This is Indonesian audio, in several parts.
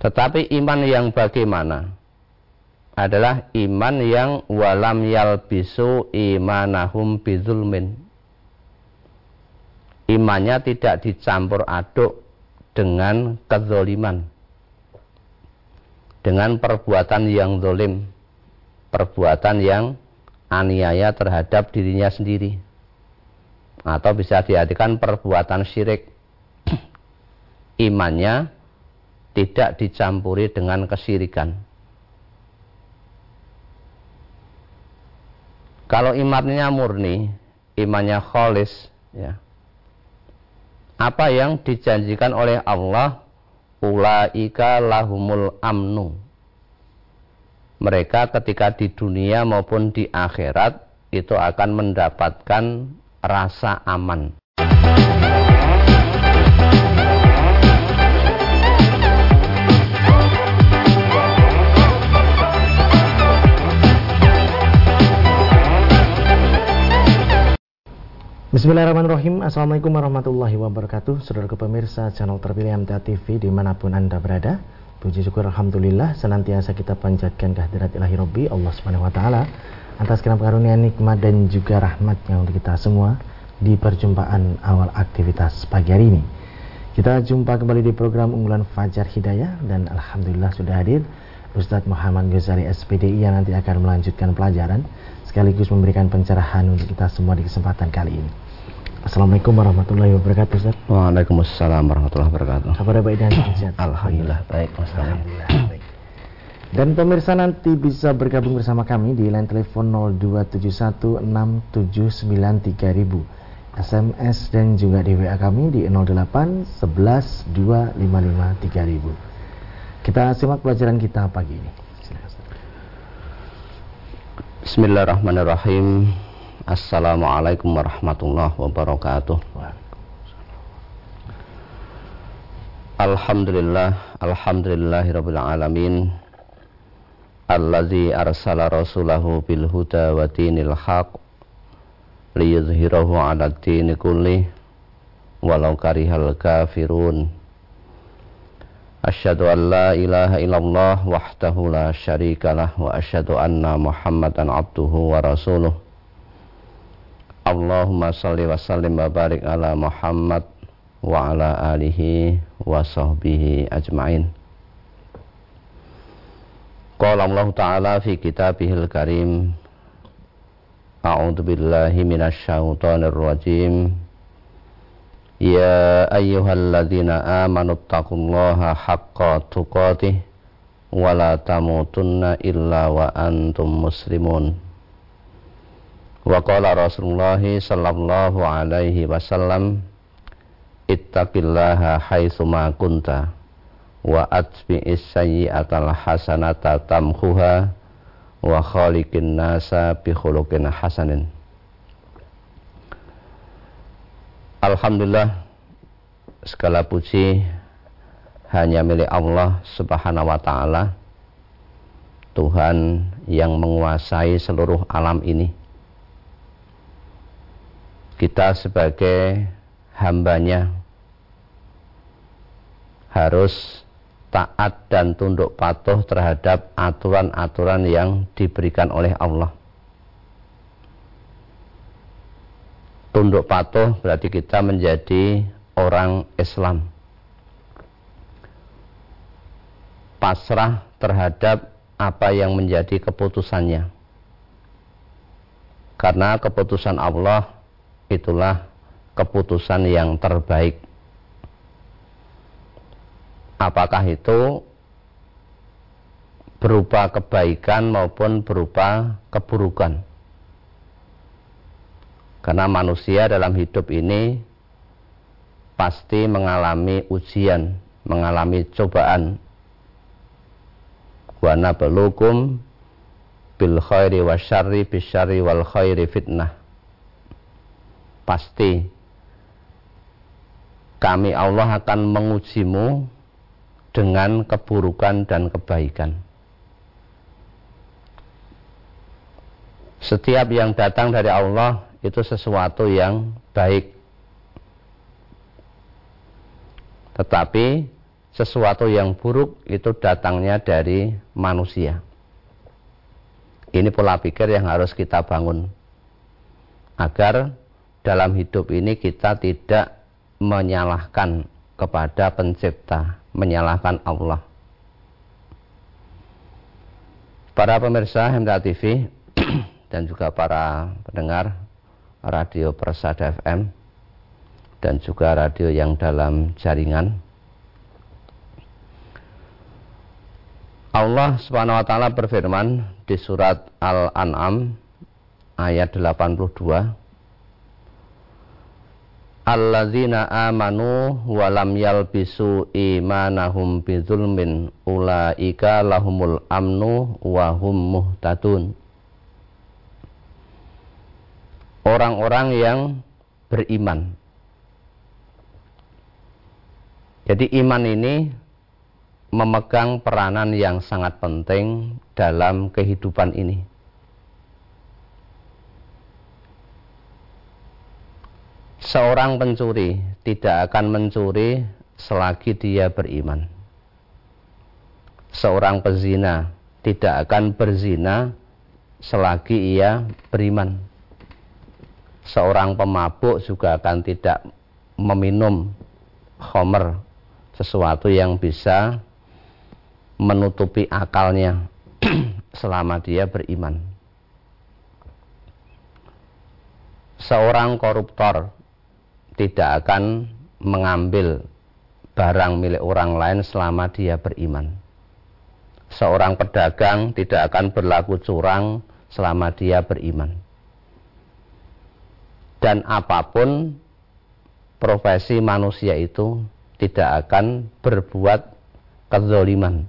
Tetapi iman yang bagaimana? Adalah iman yang walam yalbisu imanahum bizulmin. Imannya tidak dicampur aduk dengan kezoliman. Dengan perbuatan yang zolim. Perbuatan yang aniaya terhadap dirinya sendiri. Atau bisa diartikan perbuatan syirik. Imannya tidak dicampuri dengan kesyirikan. Kalau imannya murni, imannya kholis, ya. Apa yang dijanjikan oleh Allah, ulaika lahumul amnu. Mereka ketika di dunia maupun di akhirat itu akan mendapatkan rasa aman. Bismillahirrahmanirrahim. Assalamualaikum warahmatullahi wabarakatuh. Saudara pemirsa channel terpilih MTA TV di mana pun anda berada Puji syukur Alhamdulillah senantiasa kita panjatkan kehadirat ilahi Rabbi Allah subhanahu wa ta'ala Atas kenapa karunia nikmat dan juga rahmatnya untuk kita semua Di perjumpaan awal aktivitas pagi hari ini. Kita jumpa kembali di program unggulan Fajar Hidayah Dan Alhamdulillah sudah hadir Ustadz Muhammad Ghazali SPDI yang nanti akan melanjutkan pelajaran sekaligus memberikan pencerahan untuk kita semua di kesempatan kali ini. Assalamualaikum warahmatullahi wabarakatuh Ustaz. Waalaikumsalam warahmatullahi wabarakatuh. Kabar baik dan sehat. Alhamdulillah baik Mas Alhamdulillah baik. Dan pemirsa nanti bisa bergabung bersama kami di line telepon 02716793000 SMS dan juga di WA kami di 08 11 255 3000. Kita simak pelajaran kita pagi ini. Bismillahirrahmanirrahim. Assalamualaikum warahmatullahi wabarakatuh. Alhamdulillah, alhamdulillahirabbil alamin. Allazi arsala rasulahu bil huda wa dinil haq liyuzhirahu 'ala dini kulli walau karihal kafirun. Asyhadu an la ilaha wahdahu la syarikalah wa asyhadu anna Muhammadan abduhu wa rasuluh. Allahumma salli wa sallim Muhammad wa ala alihi wa sahbihi ajma'in. Qala Allah Ta'ala fi kitabihil karim A'udhu billahi minasyaitonir rajim Ya ayyuhalladzina amanu taqullaha haqqa tuqatih wa la tamutunna illa wa antum muslimun. Wa qala Rasulullah sallallahu alaihi wasallam Ittaqillaha haitsu ma kunta wa atbi'is sayyi'atal hasanata tamhuha wa Alhamdulillah segala puji hanya milik Allah Subhanahu wa taala Tuhan yang menguasai seluruh alam ini kita sebagai hambanya harus taat dan tunduk patuh terhadap aturan-aturan yang diberikan oleh Allah. Tunduk patuh berarti kita menjadi orang Islam. Pasrah terhadap apa yang menjadi keputusannya. Karena keputusan Allah itulah keputusan yang terbaik. Apakah itu berupa kebaikan maupun berupa keburukan? Karena manusia dalam hidup ini pasti mengalami ujian, mengalami cobaan. Wa nabluukum bil khairi wasyarri bisyarri wal khairi fitnah pasti kami Allah akan mengujimu dengan keburukan dan kebaikan. Setiap yang datang dari Allah itu sesuatu yang baik. Tetapi sesuatu yang buruk itu datangnya dari manusia. Ini pola pikir yang harus kita bangun agar dalam hidup ini kita tidak menyalahkan kepada pencipta, menyalahkan Allah. Para pemirsa Hemda TV dan juga para pendengar radio Persada FM dan juga radio yang dalam jaringan. Allah Subhanahu wa taala berfirman di surat Al-An'am ayat 82 Alladzina amanu wa lam yalbisu imanahum bidzulmin ulaika lahumul amnu wa hum muhtadun. Orang-orang yang beriman. Jadi iman ini memegang peranan yang sangat penting dalam kehidupan ini. Seorang pencuri tidak akan mencuri selagi dia beriman. Seorang pezina tidak akan berzina selagi ia beriman. Seorang pemabuk juga akan tidak meminum homer sesuatu yang bisa menutupi akalnya selama dia beriman. Seorang koruptor tidak akan mengambil barang milik orang lain selama dia beriman. Seorang pedagang tidak akan berlaku curang selama dia beriman. Dan apa pun profesi manusia itu tidak akan berbuat kezoliman.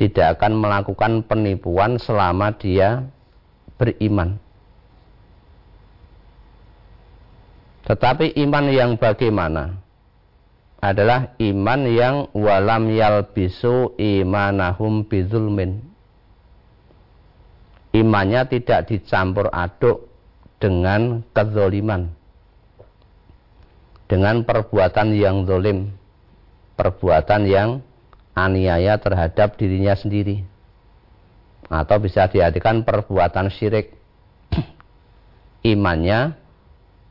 Tidak akan melakukan penipuan selama dia beriman. Tetapi iman yang bagaimana? Adalah iman yang walam yalbisu imanahum bizulmin. Imannya tidak dicampur aduk dengan kezoliman. Dengan perbuatan yang zolim. Perbuatan yang aniaya terhadap dirinya sendiri. Atau bisa diartikan perbuatan syirik. Imannya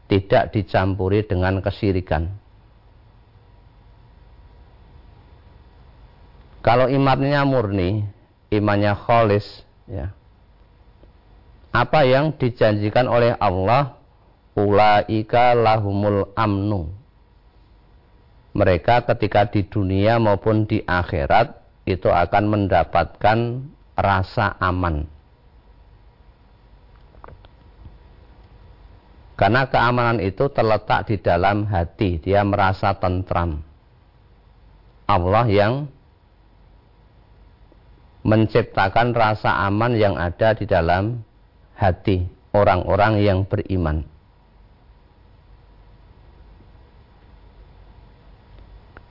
tidak dicampuri dengan kesirikan. Kalau imannya murni, imannya kholis, ya. Apa yang dijanjikan oleh Allah, ulaika lahumul amnu. Mereka ketika di dunia maupun di akhirat itu akan mendapatkan rasa aman Karena keamanan itu terletak di dalam hati, dia merasa tentram. Allah yang menciptakan rasa aman yang ada di dalam hati orang-orang yang beriman.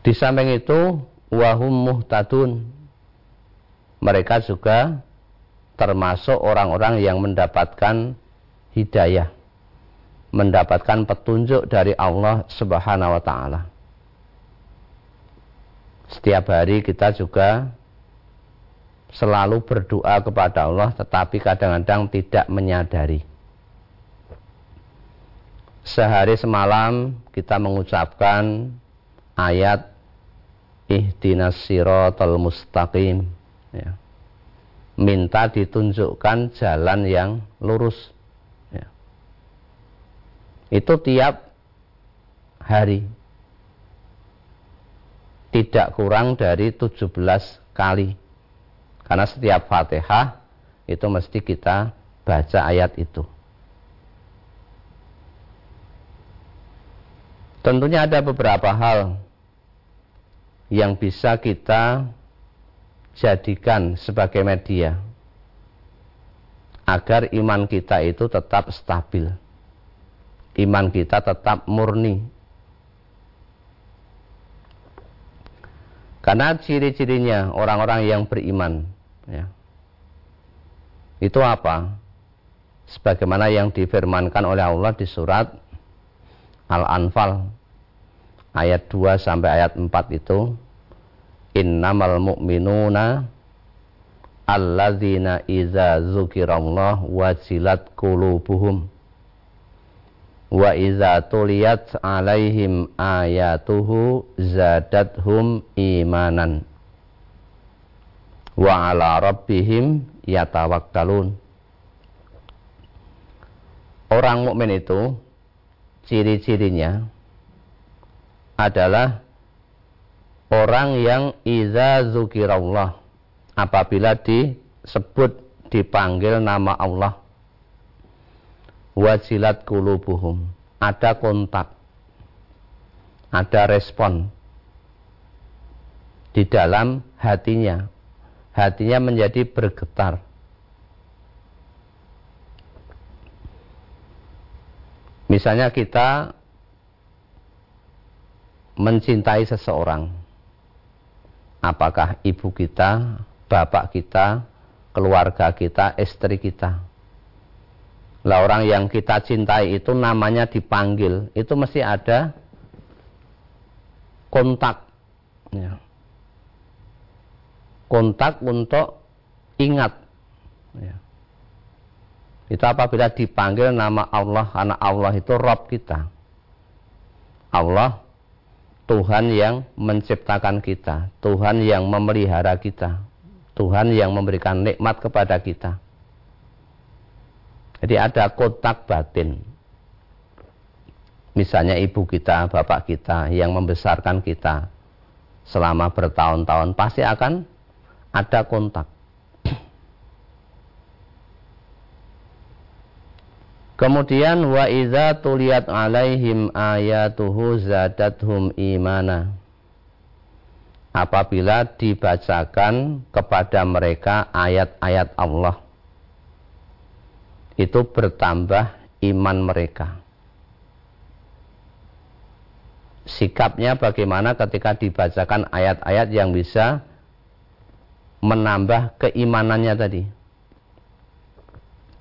Di samping itu, wahum muhtadun. Mereka juga termasuk orang-orang yang mendapatkan hidayah mendapatkan petunjuk dari Allah Subhanahu wa taala. Setiap hari kita juga selalu berdoa kepada Allah tetapi kadang-kadang tidak menyadari. Sehari semalam kita mengucapkan ayat ihdinas siratal mustaqim ya. Minta ditunjukkan jalan yang lurus itu tiap hari. Tidak kurang dari 17 kali. Karena setiap Fatihah itu mesti kita baca ayat itu. Tentunya ada beberapa hal yang bisa kita jadikan sebagai media agar iman kita itu tetap stabil iman kita tetap murni. Karena ciri-cirinya orang-orang yang beriman, ya. itu apa? Sebagaimana yang difirmankan oleh Allah di surat Al-Anfal ayat 2 sampai ayat 4 itu innamal mu'minuna alladzina iza zukirallah wajilat qulubuhum wa iza tuliyat alaihim ayatuhu zadathum imanan wa ala rabbihim yatawakkalun. Orang mukmin itu ciri-cirinya adalah orang yang iza zukirallah apabila disebut dipanggil nama Allah. Wajilat kulubuhum ada kontak ada respon di dalam hatinya hatinya menjadi bergetar misalnya kita mencintai seseorang apakah ibu kita bapak kita keluarga kita istri kita lah orang yang kita cintai itu namanya dipanggil, itu mesti ada kontak. Ya. Kontak untuk ingat. Ya. Itu apabila dipanggil nama Allah, karena Allah itu Rob kita. Allah Tuhan yang menciptakan kita, Tuhan yang memelihara kita, Tuhan yang memberikan nikmat kepada kita. Jadi ada kotak batin. Misalnya ibu kita, bapak kita yang membesarkan kita selama bertahun-tahun pasti akan ada kontak. Kemudian wa idza tuliyat alaihim ayatuhu zadathum imana. Apabila dibacakan kepada mereka ayat-ayat Allah itu bertambah iman mereka. Sikapnya bagaimana ketika dibacakan ayat-ayat yang bisa menambah keimanannya tadi.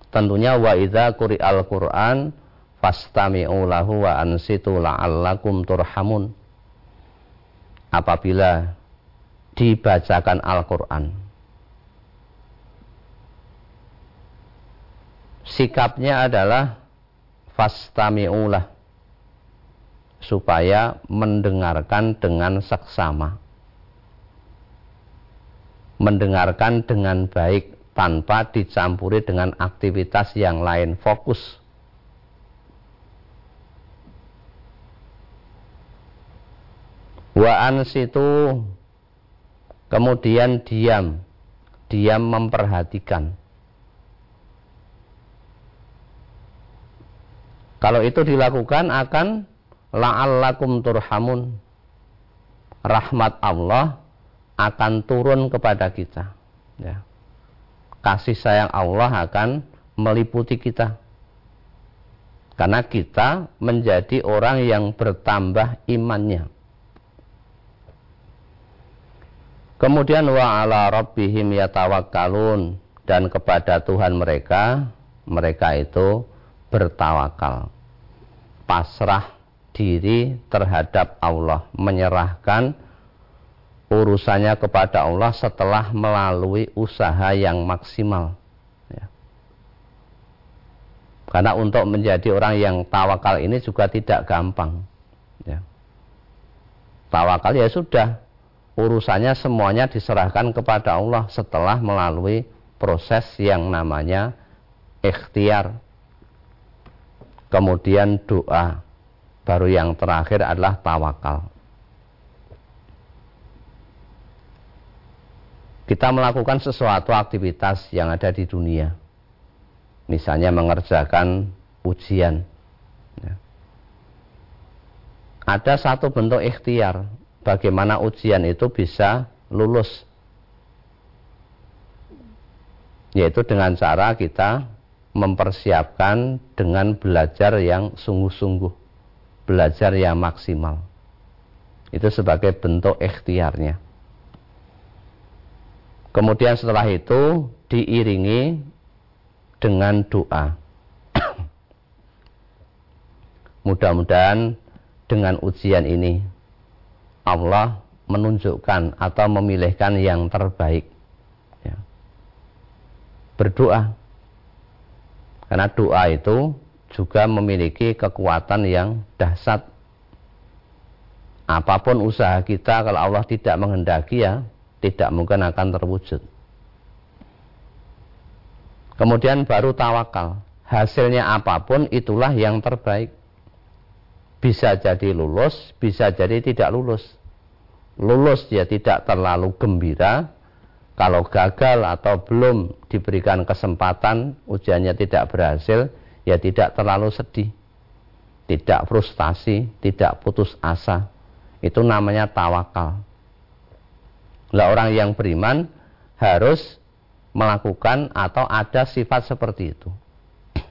Tentunya wa idza quri'al Qur'an fastami'u lahu wa ansitu la'allakum turhamun. Apabila dibacakan Al-Qur'an, sikapnya adalah fastami'ulah supaya mendengarkan dengan seksama mendengarkan dengan baik tanpa dicampuri dengan aktivitas yang lain. Fokus. Wa ansitu kemudian diam. Diam memperhatikan. Kalau itu dilakukan akan la'allakum turhamun. Rahmat Allah akan turun kepada kita. Ya. Kasih sayang Allah akan meliputi kita. Karena kita menjadi orang yang bertambah imannya. Kemudian wa ala rabbihim yatawakkalun dan kepada Tuhan mereka mereka itu bertawakal pasrah diri terhadap Allah menyerahkan urusannya kepada Allah setelah melalui usaha yang maksimal ya. karena untuk menjadi orang yang tawakal ini juga tidak gampang ya. tawakal ya sudah urusannya semuanya diserahkan kepada Allah setelah melalui proses yang namanya ikhtiar kemudian doa, baru yang terakhir adalah tawakal. Kita melakukan sesuatu aktivitas yang ada di dunia, misalnya mengerjakan ujian. Ya. Ada satu bentuk ikhtiar, bagaimana ujian itu bisa lulus, yaitu dengan cara kita mempersiapkan dengan belajar yang sungguh-sungguh, belajar yang maksimal. Itu sebagai bentuk ikhtiarnya. Kemudian setelah itu diiringi dengan doa. Mudah-mudahan dengan ujian ini Allah menunjukkan atau memilihkan yang terbaik. Ya. Berdoa. Karena doa itu juga memiliki kekuatan yang dahsyat. Apa pun usaha kita kalau Allah tidak menghendaki ya tidak mungkin akan terwujud. Kemudian baru tawakal. Hasilnya apa pun itulah yang terbaik. Bisa jadi lulus, bisa jadi tidak lulus. Lulus ya tidak terlalu gembira. Kalau gagal atau belum diberikan kesempatan, ujiannya tidak berhasil, ya tidak terlalu sedih. Tidak frustasi, tidak putus asa. Itu namanya tawakal. Lah orang yang beriman harus melakukan atau ada sifat seperti itu.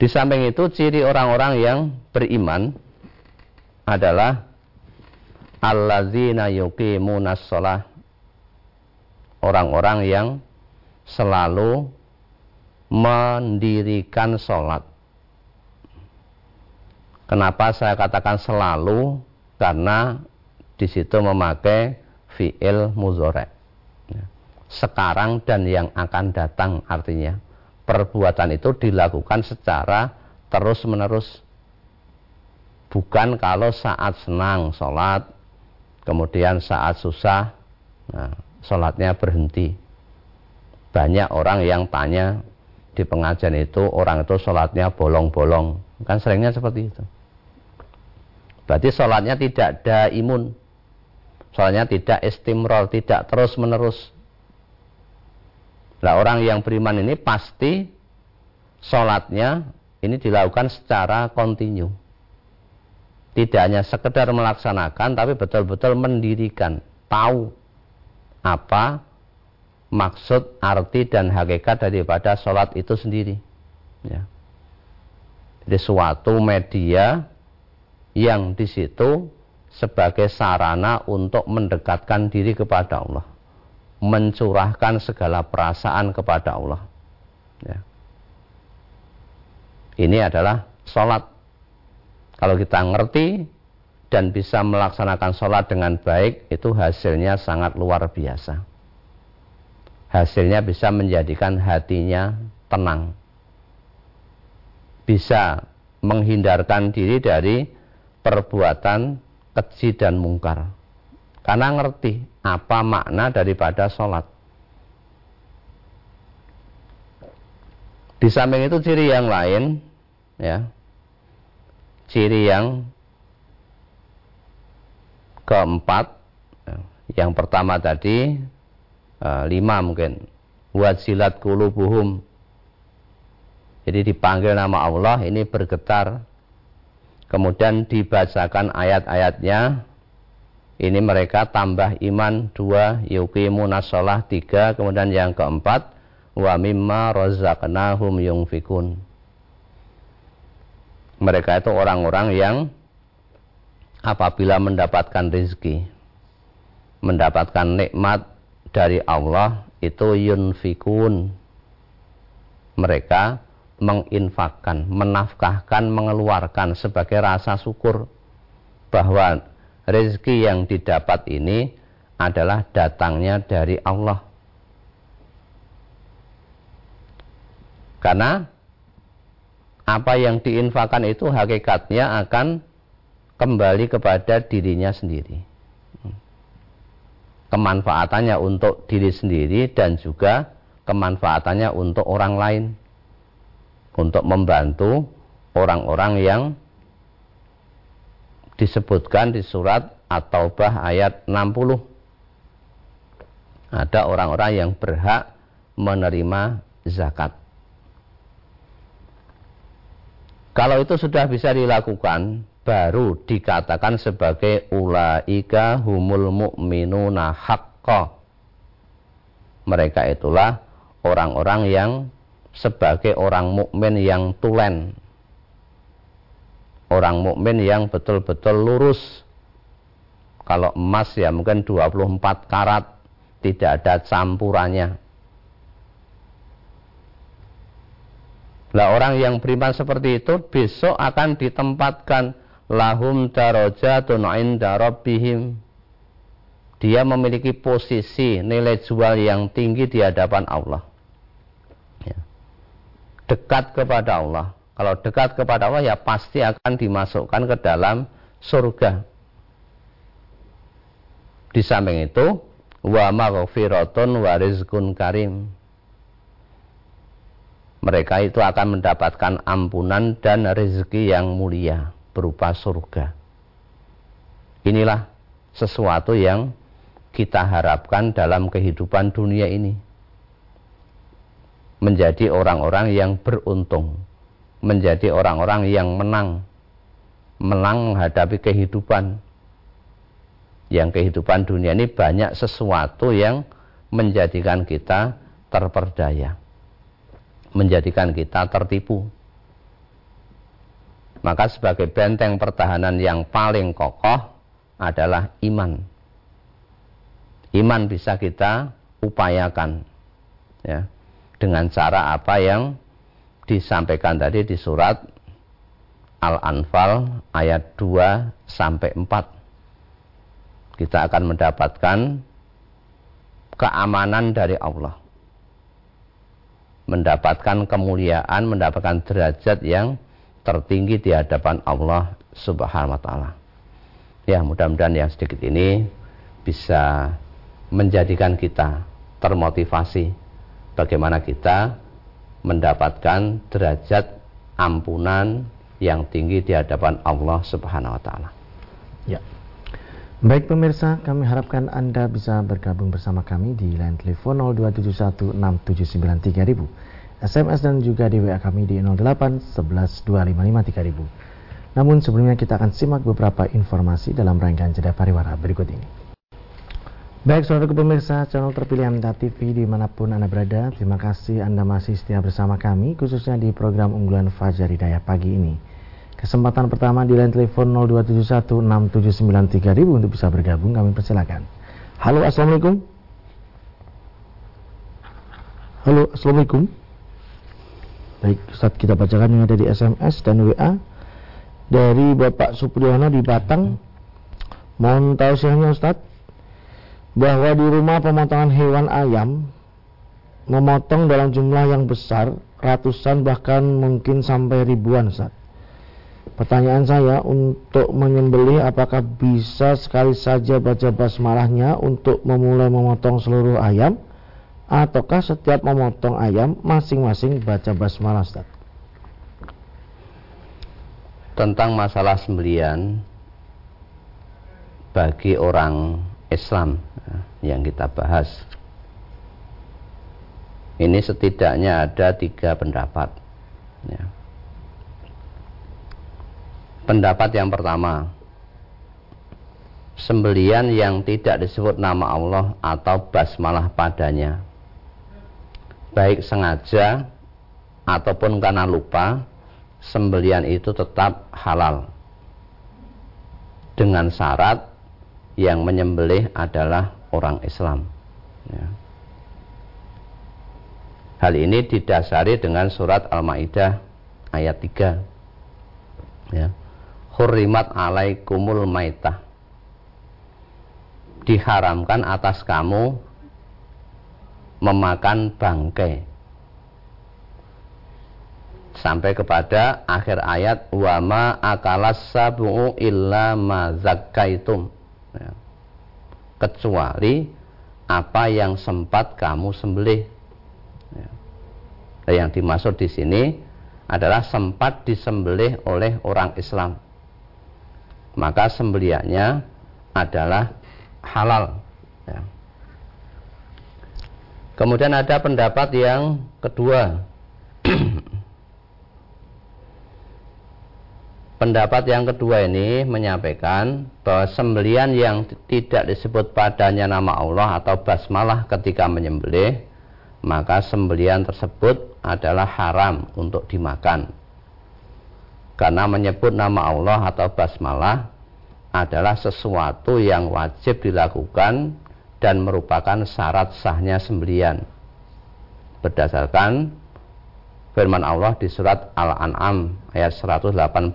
Di samping itu ciri orang-orang yang beriman adalah alladzina yuqimunas shalah orang-orang yang selalu mendirikan sholat. Kenapa saya katakan selalu? Karena di situ memakai fiil muzore. Ya. Sekarang dan yang akan datang artinya perbuatan itu dilakukan secara terus menerus. Bukan kalau saat senang sholat, kemudian saat susah, nah, sholatnya berhenti. Banyak orang yang tanya di pengajian itu orang itu sholatnya bolong-bolong. Kan seringnya seperti itu. Berarti sholatnya tidak ada imun. Soalnya tidak istimrol, tidak terus menerus. Nah orang yang beriman ini pasti sholatnya ini dilakukan secara kontinu. Tidak hanya sekedar melaksanakan, tapi betul-betul mendirikan, tahu apa maksud, arti, dan hakikat daripada sholat itu sendiri. Ya. Jadi suatu media yang di situ sebagai sarana untuk mendekatkan diri kepada Allah, mencurahkan segala perasaan kepada Allah. Ya. Ini adalah sholat. Kalau kita ngerti dan bisa melaksanakan sholat dengan baik, itu hasilnya sangat luar biasa. Hasilnya bisa menjadikan hatinya tenang. Bisa menghindarkan diri dari perbuatan keji dan mungkar. Karena ngerti apa makna daripada sholat. Di samping itu ciri yang lain, ya, ciri yang keempat, ya, yang pertama tadi uh, lima mungkin, wajilat kulubuhum. Jadi dipanggil nama Allah ini bergetar kemudian dibacakan ayat-ayatnya. Ini mereka tambah iman dua yuqimuna sholah tiga kemudian yang keempat wa mimma razaqnahum yungfikun mereka itu orang-orang yang apabila mendapatkan rezeki mendapatkan nikmat dari Allah itu yunfikun. Mereka menginfakkan, menafkahkan, mengeluarkan sebagai rasa syukur bahwa rezeki yang didapat ini adalah datangnya dari Allah. Karena apa yang diinfakkan itu hakikatnya akan kembali kepada dirinya sendiri. Kemanfaatannya untuk diri sendiri dan juga kemanfaatannya untuk orang lain untuk membantu orang-orang yang disebutkan di surat At-Taubah ayat 60. Ada orang-orang yang berhak menerima zakat. Kalau itu sudah bisa dilakukan, baru dikatakan sebagai ulaika humul mu'minuna haqqa. Mereka itulah orang-orang yang sebagai orang mukmin yang tulen. Orang mukmin yang betul-betul lurus. Kalau emas ya mungkin 24 karat, tidak ada campurannya. Lah orang yang beriman seperti itu besok akan ditempatkan lahum darajatun inda rabbihim dia memiliki posisi nilai jual yang tinggi di hadapan Allah. Dekat kepada Allah. Kalau dekat kepada Allah ya pasti akan dimasukkan ke dalam surga. Di samping itu, wa maghfiratun wa rizqun karim. Mereka itu akan mendapatkan ampunan dan rezeki yang mulia berupa surga. Inilah sesuatu yang kita harapkan dalam kehidupan dunia ini. Menjadi orang-orang yang beruntung, menjadi orang-orang yang menang, menang menghadapi kehidupan. Yang kehidupan dunia ini banyak sesuatu yang menjadikan kita terperdaya, menjadikan kita tertipu. Maka sebagai benteng pertahanan yang paling kokoh adalah iman iman bisa kita upayakan ya dengan cara apa yang disampaikan tadi di surat Al-Anfal ayat 2 sampai 4 kita akan mendapatkan keamanan dari Allah. Mendapatkan kemuliaan mendapatkan derajat yang tertinggi di hadapan Allah Subhanahu wa taala. Ya mudah-mudahan yang sedikit ini bisa menjadikan kita termotivasi bagaimana kita mendapatkan derajat ampunan yang tinggi di hadapan Allah Subhanahu wa taala. Ya. Baik pemirsa, kami harapkan Anda bisa bergabung bersama kami di line telepon 02716793000, SMS dan juga di WA kami di 08112553000. Namun sebelumnya kita akan simak beberapa informasi dalam rangkaian jeda pariwara berikut ini. Baik saudara pemirsa channel terpilih MTA TV di mana pun Anda berada Terima kasih Anda masih setia bersama kami Khususnya di program unggulan Fajar Hidayah pagi ini. Kesempatan pertama di line telepon 02716793000 Untuk bisa bergabung kami persilakan. Halo Assalamualaikum. Halo Assalamualaikum. Baik Ustaz kita bacakan yang ada di SMS dan WA Dari Bapak Supriyono di Batang. Mohon tahu siangnya Ustaz bahwa di rumah pemotongan hewan ayam memotong dalam jumlah yang besar, ratusan bahkan mungkin sampai ribuan saat. Pertanyaan saya untuk menyembelih apakah bisa sekali saja baca basmalahnya untuk memulai memotong seluruh ayam ataukah setiap memotong ayam masing-masing baca basmalah Ustaz? Tentang masalah sembelian bagi orang Islam yang kita bahas. Ini setidaknya ada tiga pendapat. Ya. Pendapat yang pertama, sembelian yang tidak disebut nama Allah atau basmalah padanya, baik sengaja ataupun karena lupa, sembelian itu tetap halal dengan syarat yang menyembelih adalah orang Islam. Ya. Hal ini didasari dengan surat Al-Maidah ayat 3. Ya. Hurrimat alaikumul maitah. Diharamkan atas kamu memakan bangkai. Sampai kepada akhir ayat wama akalas sabu'u illa ma zakkaitum ya. Kecuali apa yang sempat kamu sembelih ya. Yang dimaksud di sini adalah sempat disembelih oleh orang Islam maka sembeliannya adalah halal ya. kemudian ada pendapat yang kedua Pendapat yang kedua ini menyampaikan bahwa sembelian yang tidak disebut padanya nama Allah atau basmalah ketika menyembelih, maka sembelian tersebut adalah haram untuk dimakan. Karena menyebut nama Allah atau basmalah adalah sesuatu yang wajib dilakukan dan merupakan syarat sahnya sembelian. Berdasarkan firman Allah di surat Al-An'am ayat 118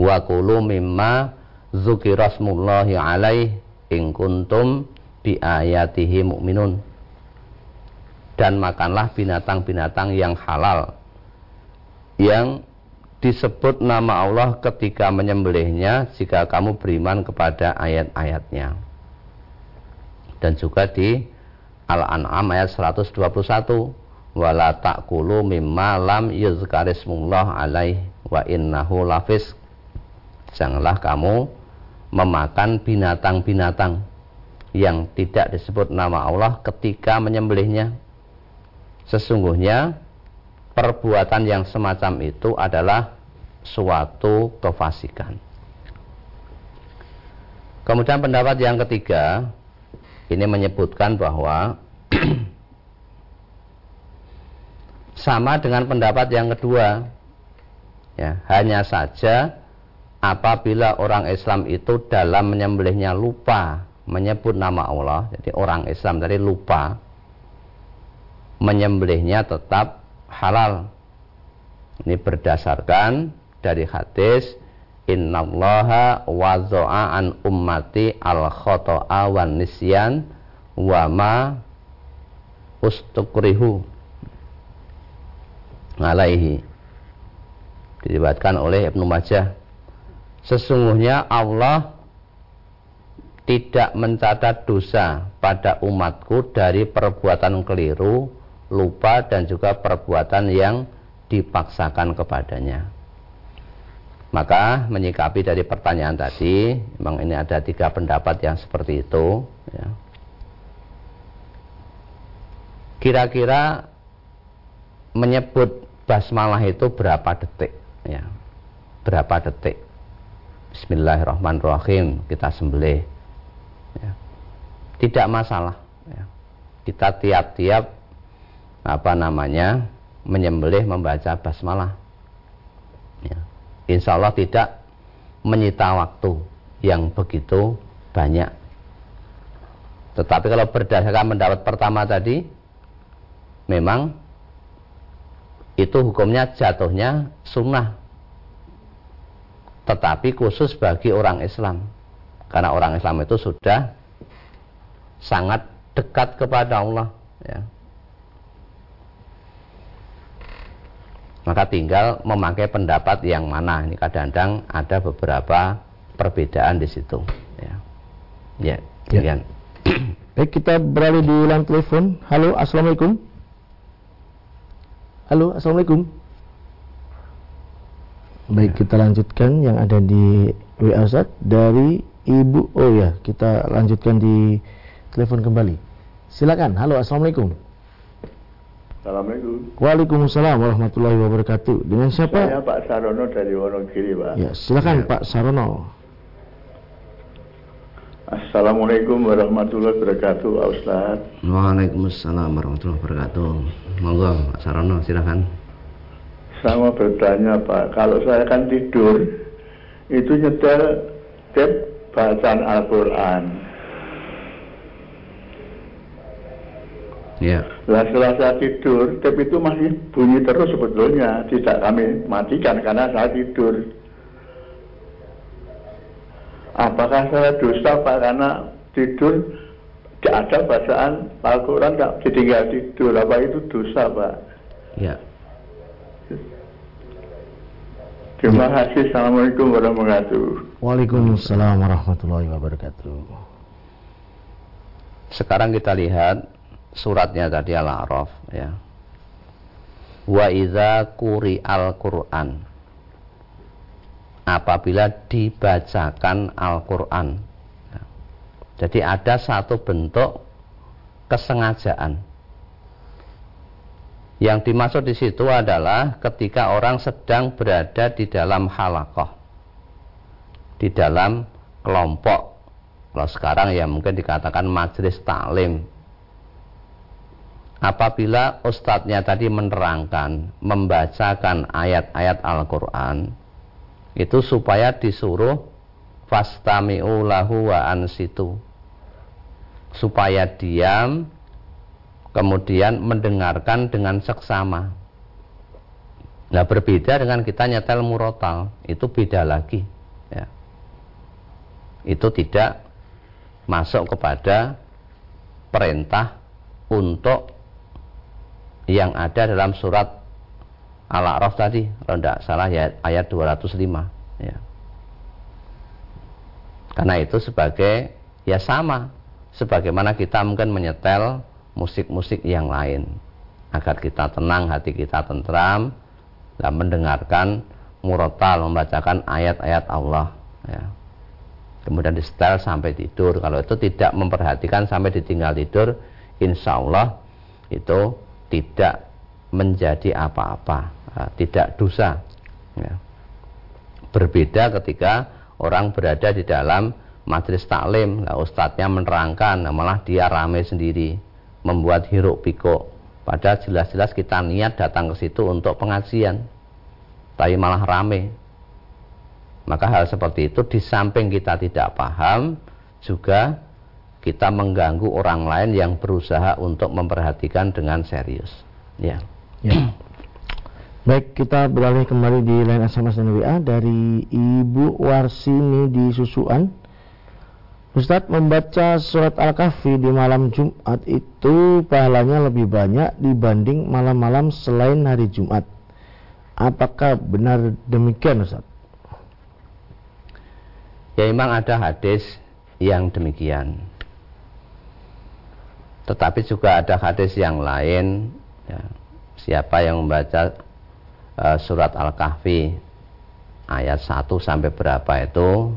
wa kulu mimma dzukirasmullahi alaih in kuntum bi ayatihi mu'minun. Dan makanlah binatang-binatang yang halal yang disebut nama Allah ketika menyembelihnya jika kamu beriman kepada ayat-ayatnya. Dan juga di Al-An'am ayat 121 wala ta'kulu mimma lam yuzkarismullah alaih wa innahu lafis. Janganlah kamu memakan binatang-binatang yang tidak disebut nama Allah ketika menyembelihnya. Sesungguhnya perbuatan yang semacam itu adalah suatu kefasikan. Kemudian pendapat yang ketiga ini menyebutkan bahwa sama dengan pendapat yang kedua. Ya, hanya saja apabila orang Islam itu dalam menyembelihnya lupa menyebut nama Allah, jadi orang Islam tadi lupa menyembelihnya tetap halal. Ini berdasarkan dari hadis Innallaha wazo'a an ummati al khoto'a wan nisyan wa ma ustukrihu alaihi diriwayatkan oleh Ibnu Majah sesungguhnya Allah tidak mencatat dosa pada umatku dari perbuatan keliru, lupa dan juga perbuatan yang dipaksakan kepadanya. Maka menyikapi dari pertanyaan tadi, memang ini ada tiga pendapat yang seperti itu. Ya. Menyebut basmalah itu berapa detik. Ya. Berapa detik. Bismillahirrahmanirrahim. Kita sembelih. Ya. tidak masalah. Ya. kita tiap-tiap apa namanya menyembelih membaca basmalah. Ya. Insya Allah tidak menyita waktu yang begitu banyak. Tetapi kalau berdasarkan pendapat pertama tadi memang itu hukumnya jatuhnya sunnah. Tetapi khusus bagi orang Islam. Karena orang Islam itu sudah sangat dekat kepada Allah ya. maka tinggal memakai pendapat yang mana. Ini kadang-kadang ada beberapa perbedaan di situ ya. Ya, ya. baik kita beralih di line telepon. Halo assalamualaikum Halo, Assalamualaikum. Baik, kita lanjutkan yang ada di WA Ustaz dari Ibu. Oh ya, kita lanjutkan di telepon kembali. Silakan. Halo, Assalamualaikum. Assalamualaikum. Waalaikumsalam warahmatullahi wabarakatuh. Dengan siapa? Saya Pak Sarono dari Wonogiri, Pak. Ya, silakan ya. Pak Sarono. Assalamualaikum warahmatullahi wabarakatuh, Pak Ustaz. Waalaikumsalam warahmatullahi wabarakatuh. Monggo, Pak Sarono, silakan. Saya mau bertanya, Pak. Kalau saya kan tidur, itu nyetel tip bacaan Al-Quran. Ya. Lah setelah saya tidur, tip itu masih bunyi terus sebetulnya. Tidak kami matikan karena saya tidur apakah saya dosa Pak? Karena tidur tidak ada bacaan Al-Quran tak ditinggal tidur. Apa itu dosa Pak? Ya. Terima ya. kasih. Assalamualaikum warahmatullahi wabarakatuh. Waalaikumsalam warahmatullahi wabarakatuh. Sekarang kita lihat suratnya tadi Al-A'raf ya. Wa iza kuri al-Qur'an apabila dibacakan Al-Quran. Jadi ada satu bentuk kesengajaan. Yang dimaksud di situ adalah ketika orang sedang berada di dalam halakoh, di dalam kelompok. Kalau sekarang ya mungkin dikatakan majelis taklim. Apabila ustadznya tadi menerangkan, membacakan ayat-ayat Al-Quran, itu supaya disuruh fastami'u lahu wa ansitu supaya diam kemudian mendengarkan dengan seksama Nah berbeda dengan kita nyetel murotal itu beda lagi. Ya. Itu tidak masuk kepada perintah untuk yang ada dalam surat Al-A'raf tadi, kalau tidak salah ya, ayat 205. Ya. Karena itu sebagai ya sama sebagaimana kita mungkin menyetel musik-musik yang lain agar kita tenang, hati kita tentram dan mendengarkan murotal membacakan ayat-ayat Allah ya. kemudian di setel sampai tidur kalau itu tidak memperhatikan sampai ditinggal tidur insya Allah itu tidak menjadi apa-apa tidak dosa ya. berbeda ketika orang berada di dalam majelis taklim. Nah, ustadznya menerangkan nah, malah dia rame sendiri membuat hiruk pikuk. Padahal jelas-jelas kita niat datang ke situ untuk pengajian tapi malah rame. Maka hal seperti itu di samping kita tidak paham juga kita mengganggu orang lain yang berusaha untuk memperhatikan dengan serius. Ya, ya. Baik, kita beralih kembali di line SMS dan WA dari Ibu Warsini di Susuan. Ustadz membaca surat Al-Kahfi di malam Jumat itu pahalanya lebih banyak dibanding malam-malam selain hari Jumat. Apakah benar demikian Ustadz? Ya memang ada hadis yang demikian. Tetapi juga ada hadis yang lain. Ya, siapa yang membaca uh, surat Al-Kahfi ayat 1 sampai berapa itu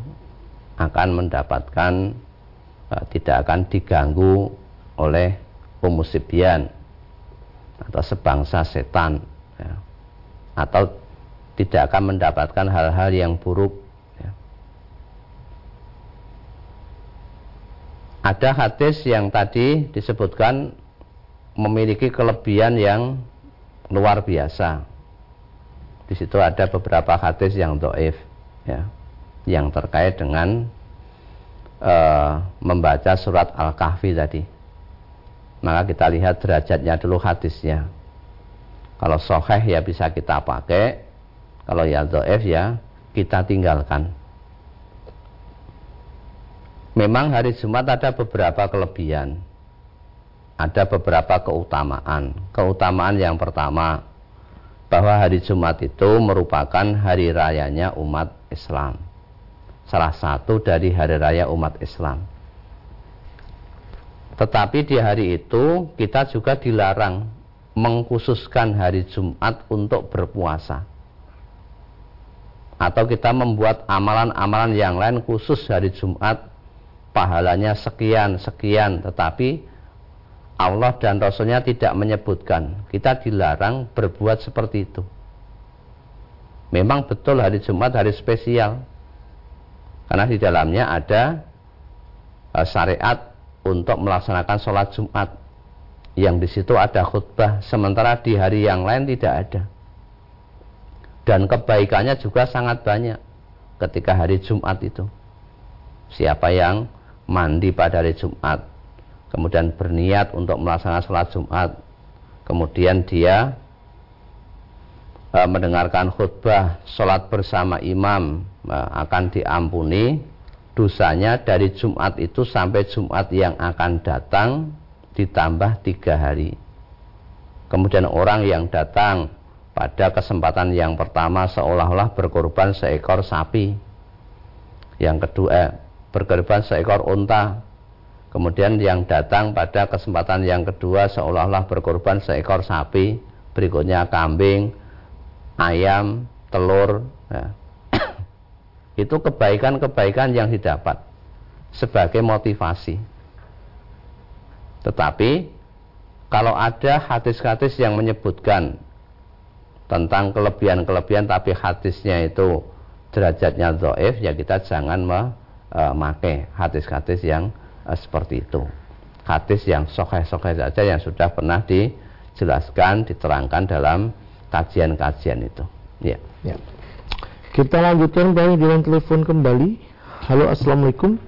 akan mendapatkan uh, tidak akan diganggu oleh pemusibian atau sebangsa setan ya. atau tidak akan mendapatkan hal-hal yang buruk ya. ada hadis yang tadi disebutkan memiliki kelebihan yang luar biasa di situ ada beberapa hadis yang doif ya yang terkait dengan uh, membaca surat al-kahfi tadi. Maka kita lihat derajatnya dulu hadisnya. Kalau soheh ya bisa kita pakai kalau ya doif ya kita tinggalkan. Memang hari Jumat ada beberapa kelebihan ada beberapa keutamaan. Keutamaan yang pertama bahwa hari Jumat itu merupakan hari rayanya umat Islam. Salah satu dari hari raya umat Islam. Tetapi di hari itu kita juga dilarang mengkhususkan hari Jumat untuk berpuasa. Atau kita membuat amalan-amalan yang lain khusus hari Jumat pahalanya sekian sekian tetapi Allah dan Rasulnya tidak menyebutkan. Kita dilarang berbuat seperti itu. Memang betul hari Jumat hari spesial. Karena di dalamnya ada uh, syariat untuk melaksanakan sholat Jumat. Yang di situ ada khutbah sementara di hari yang lain tidak ada. Dan kebaikannya juga sangat banyak ketika hari Jumat itu. Siapa yang mandi pada hari Jumat kemudian berniat untuk melaksanakan sholat Jumat, kemudian dia e, mendengarkan khutbah sholat bersama imam e, akan diampuni dosanya dari Jumat itu sampai Jumat yang akan datang ditambah tiga hari. Kemudian orang yang datang pada kesempatan yang pertama seolah-olah berkorban seekor sapi. Yang kedua, berkorban seekor unta. Kemudian yang datang pada kesempatan yang kedua seolah-olah berkorban seekor sapi, berikutnya kambing, ayam, telur. Ya. Itu kebaikan-kebaikan yang didapat sebagai motivasi. Tetapi kalau ada hadis-hadis yang menyebutkan tentang kelebihan-kelebihan tapi hadisnya itu derajatnya doif ya kita jangan memakai e, hadis-hadis yang seperti itu hadis yang sokeh-sokeh saja yang sudah pernah dijelaskan diterangkan dalam kajian-kajian itu ya. ya kita lanjutkan dari dengan telepon kembali halo assalamualaikum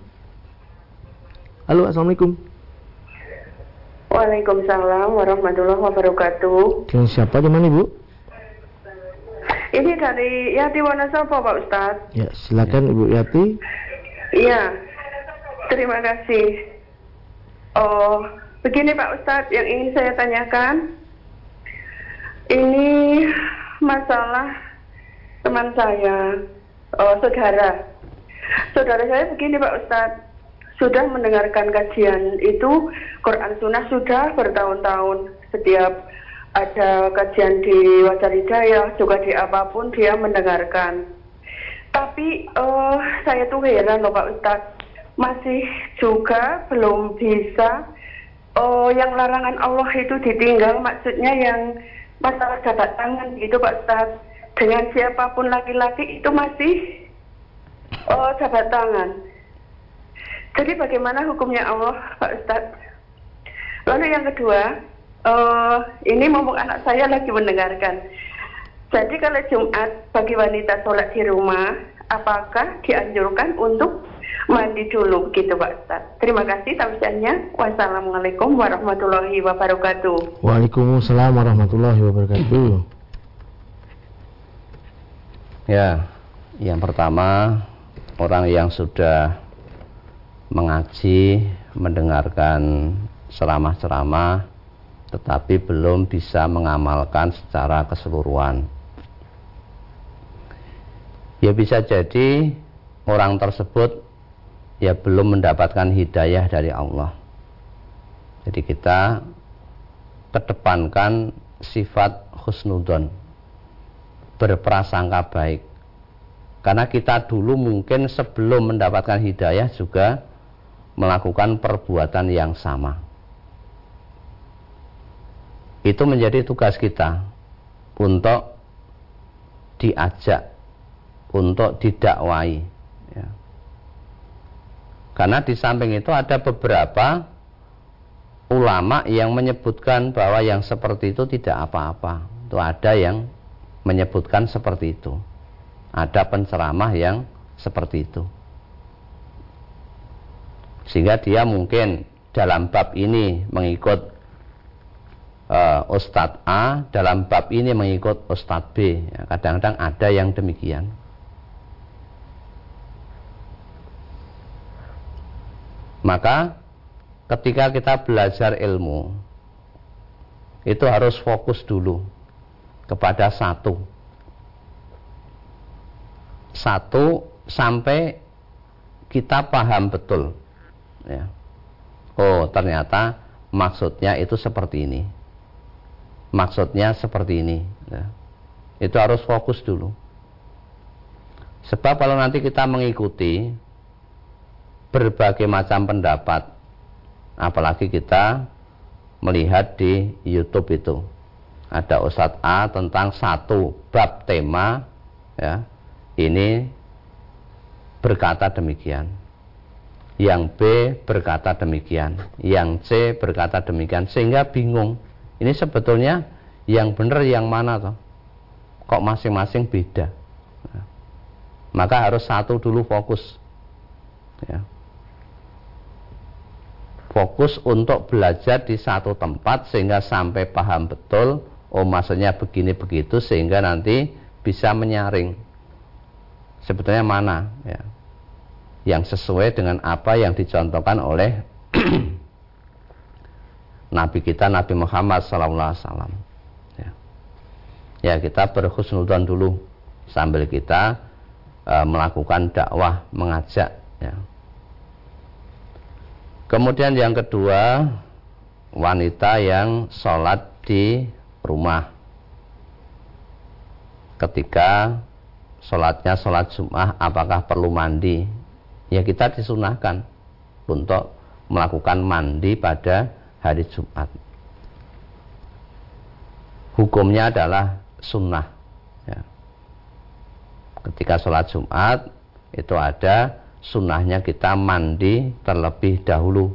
halo assalamualaikum Waalaikumsalam warahmatullahi wabarakatuh. Dengan siapa di mana ibu? Ini dari Yati Wonosobo Pak Ustadz. Ya, silakan Ibu Yati. Iya, terima kasih. Oh, begini Pak Ustadz yang ingin saya tanyakan. Ini masalah teman saya, oh, saudara. Saudara saya begini Pak Ustadz, sudah mendengarkan kajian itu Quran Sunnah sudah bertahun-tahun setiap ada kajian di Wajar Hidayah juga di apa pun dia mendengarkan. Tapi uh, saya tuh heran loh Pak Ustadz, masih juga belum bisa oh yang larangan Allah itu ditinggal maksudnya yang masalah jabat tangan gitu Pak Ustadz dengan siapa pun laki-laki itu masih oh jabat tangan. Jadi bagaimana hukumnya Allah Pak Ustadz? Lalu yang kedua, uh, ini mumpung anak saya lagi mendengarkan. Jadi kalau Jumat bagi wanita sholat di rumah, apakah dianjurkan untuk mandi dulu gitu Pak Ustaz. Terima kasih tausiahnya. Wassalamualaikum warahmatullahi wabarakatuh. Waalaikumsalam warahmatullahi wabarakatuh. Ya, yang pertama orang yang sudah mengaji, mendengarkan ceramah-ceramah tetapi belum bisa mengamalkan secara keseluruhan. Ya bisa jadi orang tersebut ya belum mendapatkan hidayah dari Allah. Jadi kita kedepankan sifat husnudon berprasangka baik. Karena kita dulu mungkin sebelum mendapatkan hidayah juga melakukan perbuatan yang sama. Itu menjadi tugas kita untuk diajak untuk didakwai karena di samping itu ada beberapa ulama yang menyebutkan bahwa yang seperti itu tidak apa-apa. Itu ada yang menyebutkan seperti itu. Ada penceramah yang seperti itu. Sehingga dia mungkin dalam bab ini mengikut uh, Ustadz A, dalam bab ini mengikut Ustadz B. Ya, kadang-kadang ada yang demikian. Maka ketika kita belajar ilmu itu harus fokus dulu kepada satu. Satu sampai kita paham betul. Ya. Oh, ternyata maksudnya itu seperti ini. Maksudnya seperti ini. Ya. Itu harus fokus dulu. Sebab kalau nanti kita mengikuti berbagai macam pendapat. Apalagi kita melihat di YouTube itu. Ada Ustadz A tentang satu bab tema ya. Ini berkata demikian. Yang B berkata demikian. Yang C berkata demikian. Sehingga bingung. Ini sebetulnya yang benar yang mana toh? Kok masing-masing beda? Maka harus satu dulu fokus ya fokus untuk belajar di satu tempat sehingga sampai paham betul oh maksudnya begini begitu sehingga nanti bisa menyaring sebetulnya mana ya yang sesuai dengan apa yang dicontohkan oleh Nabi kita Nabi Muhammad SAW ya. ya kita berhusnudan dulu sambil kita uh, melakukan dakwah mengajak ya Kemudian yang kedua, wanita yang sholat di rumah. Ketika sholatnya sholat Jum'ah, apakah perlu mandi? Ya kita disunahkan untuk melakukan mandi pada hari Jumat. Hukumnya adalah sunnah. Ya. Ketika sholat Jumat itu ada sunnahnya kita mandi terlebih dahulu.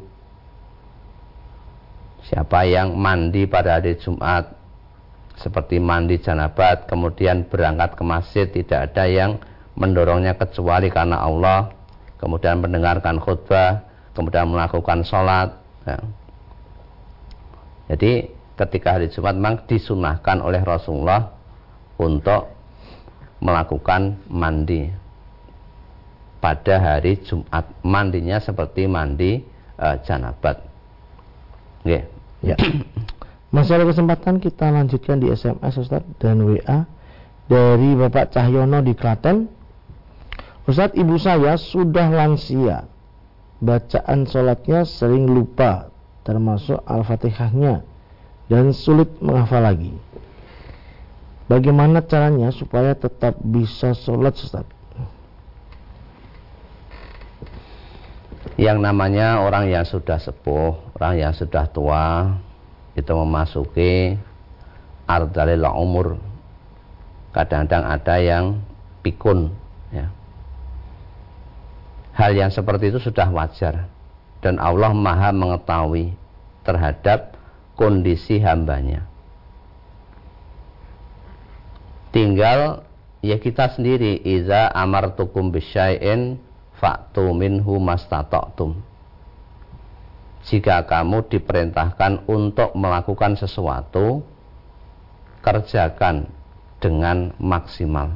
Siapa yang mandi pada hari Jumat seperti mandi janabat kemudian berangkat ke masjid tidak ada yang mendorongnya kecuali karena Allah kemudian mendengarkan khutbah kemudian melakukan sholat ya. jadi ketika hari Jumat memang disunahkan oleh Rasulullah untuk melakukan mandi pada hari Jumat. Mandinya seperti mandi uh, janabat. Okay. Ya. Masih ada kesempatan kita lanjutkan di SMS Ustaz dan WA dari Bapak Cahyono di Klaten. Ustaz, ibu saya sudah lansia. Bacaan sholatnya sering lupa, termasuk Al-Fatihahnya, dan sulit menghafal lagi. Bagaimana caranya supaya tetap bisa sholat Ustaz? Yang namanya orang yang sudah sepuh, orang yang sudah tua, itu memasuki ardalil umur. Kadang-kadang ada yang pikun. Ya. Hal yang seperti itu sudah wajar. Dan Allah maha mengetahui terhadap kondisi hambanya tinggal ya kita sendiri iza amartukum bisyai'in fa'tu minhu mastata'tum jika kamu diperintahkan untuk melakukan sesuatu kerjakan dengan maksimal.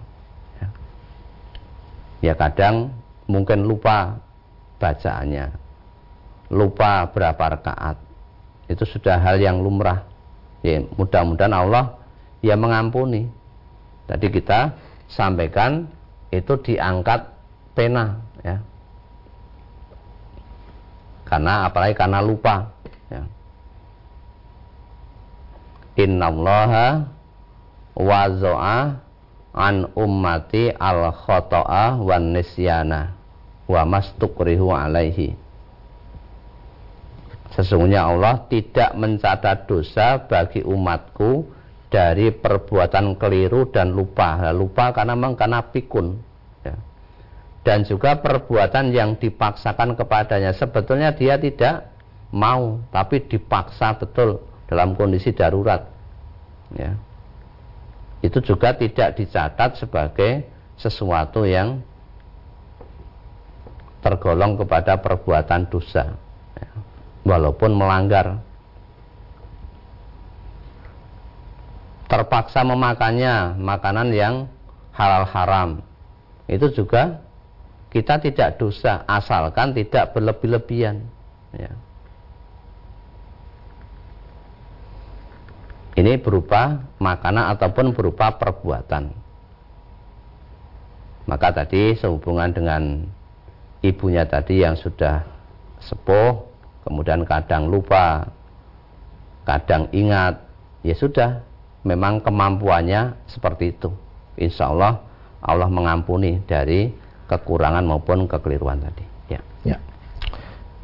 Ya, ya kadang mungkin lupa bacaannya lupa berapa rakaat. Itu sudah hal yang lumrah. Ya mudah-mudahan Allah ya mengampuni. Tadi kita sampaikan itu diangkat pena ya. Karena apalagi karena lupa ya. Innallaha wazo'a an ummati al khoto'a wan nisyana wa mastukrihu alaihi Sesungguhnya Allah tidak mencatat dosa bagi umatku dari perbuatan keliru dan lupa. Lupa karena memang karena pikun. Dan juga perbuatan yang dipaksakan kepadanya. Sebetulnya dia tidak mau, tapi dipaksa betul dalam kondisi darurat. Ya. Itu juga tidak dicatat sebagai sesuatu yang tergolong kepada perbuatan dosa. Ya. Walaupun melanggar terpaksa memakannya makanan yang halal haram itu juga kita tidak dosa asalkan tidak berlebih-lebihan ya. ini berupa makanan ataupun berupa perbuatan maka tadi sehubungan dengan ibunya tadi yang sudah sepuh kemudian kadang lupa kadang ingat ya sudah memang kemampuannya seperti itu. Insya Allah Allah mengampuni dari kekurangan maupun kekeliruan tadi. Ya. ya.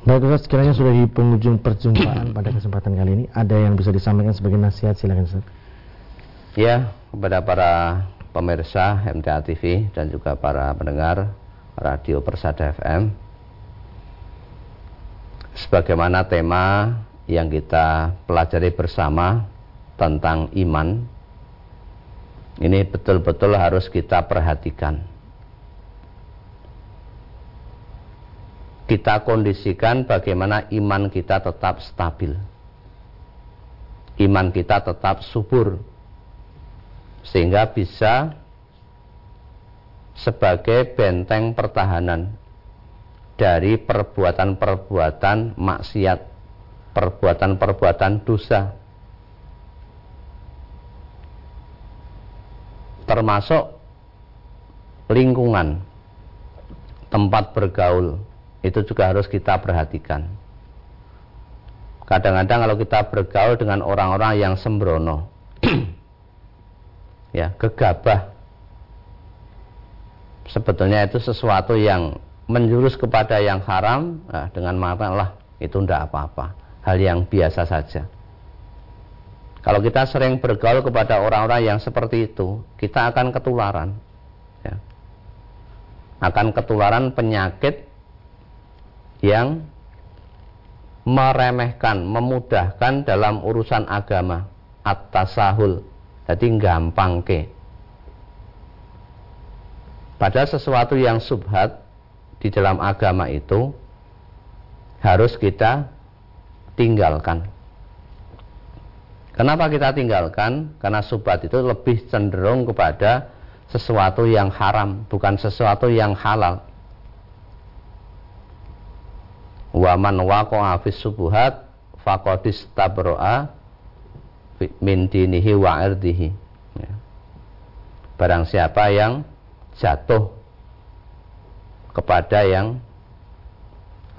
Baik Ustaz, sekiranya sudah di penghujung perjumpaan pada kesempatan kali ini, ada yang bisa disampaikan sebagai nasihat silakan Ustaz. Ya, kepada para pemirsa MTA TV dan juga para pendengar Radio Persada FM. Sebagaimana tema yang kita pelajari bersama tentang iman ini betul-betul harus kita perhatikan. Kita kondisikan bagaimana iman kita tetap stabil. Iman kita tetap subur. Sehingga bisa sebagai benteng pertahanan dari perbuatan-perbuatan maksiat, perbuatan-perbuatan dosa termasuk lingkungan tempat bergaul itu juga harus kita perhatikan. Kadang-kadang kalau kita bergaul dengan orang-orang yang sembrono, ya gegabah, sebetulnya itu sesuatu yang menjurus kepada yang haram, nah, dengan mata lah itu tidak apa-apa, hal yang biasa saja. Kalau kita sering bergaul kepada orang-orang yang seperti itu, kita akan ketularan. Ya. Akan ketularan penyakit yang meremehkan, memudahkan dalam urusan agama. At-tasahul. Jadi gampang ke. Padahal sesuatu yang subhat di dalam agama itu harus kita tinggalkan Kenapa kita tinggalkan? Karena subat itu lebih cenderung kepada sesuatu yang haram, bukan sesuatu yang halal. Wa man waqa'a fis subuhat faqad istabro'a min dinihi wa irdihi. Ya. Barang siapa yang jatuh kepada yang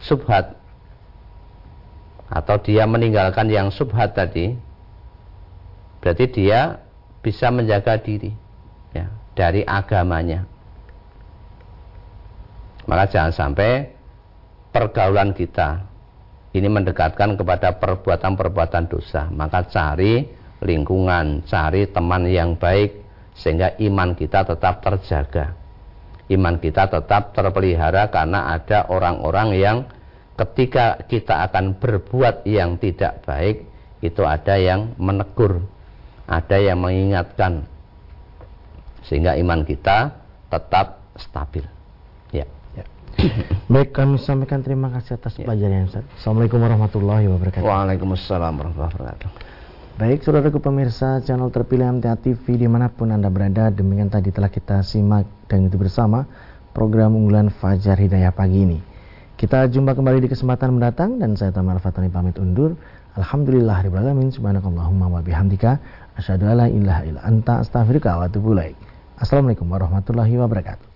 subhat atau dia meninggalkan yang subhat tadi berarti dia bisa menjaga diri ya, dari agamanya maka jangan sampai pergaulan kita. Ini mendekatkan kepada perbuatan-perbuatan dosa. Maka cari lingkungan cari teman yang baik sehingga iman kita tetap terjaga. Iman kita tetap terpelihara karena ada orang-orang yang ketika kita akan berbuat yang tidak baik itu ada yang menegur ada yang mengingatkan. Sehingga iman kita tetap stabil. baik kami sampaikan terima kasih atas ya. pelajaran Ustaz Assalamualaikum warahmatullahi wabarakatuh Waalaikumsalam warahmatullahi wabarakatuh Baik, saudaraku pemirsa channel terpilih MTA TV di mana pun Anda berada, demikian tadi telah kita simak dan itu bersama program unggulan Fajar Hidayah pagi ini. Kita jumpa kembali di kesempatan mendatang dan saya Tamar Fatani pamit undur. Alhamdulillah alamin subhanakallahumma wa bihamdika asyhadu alla ilaha illa anta astaghfiruka wa atubu ilaik. Assalamualaikum warahmatullahi wabarakatuh.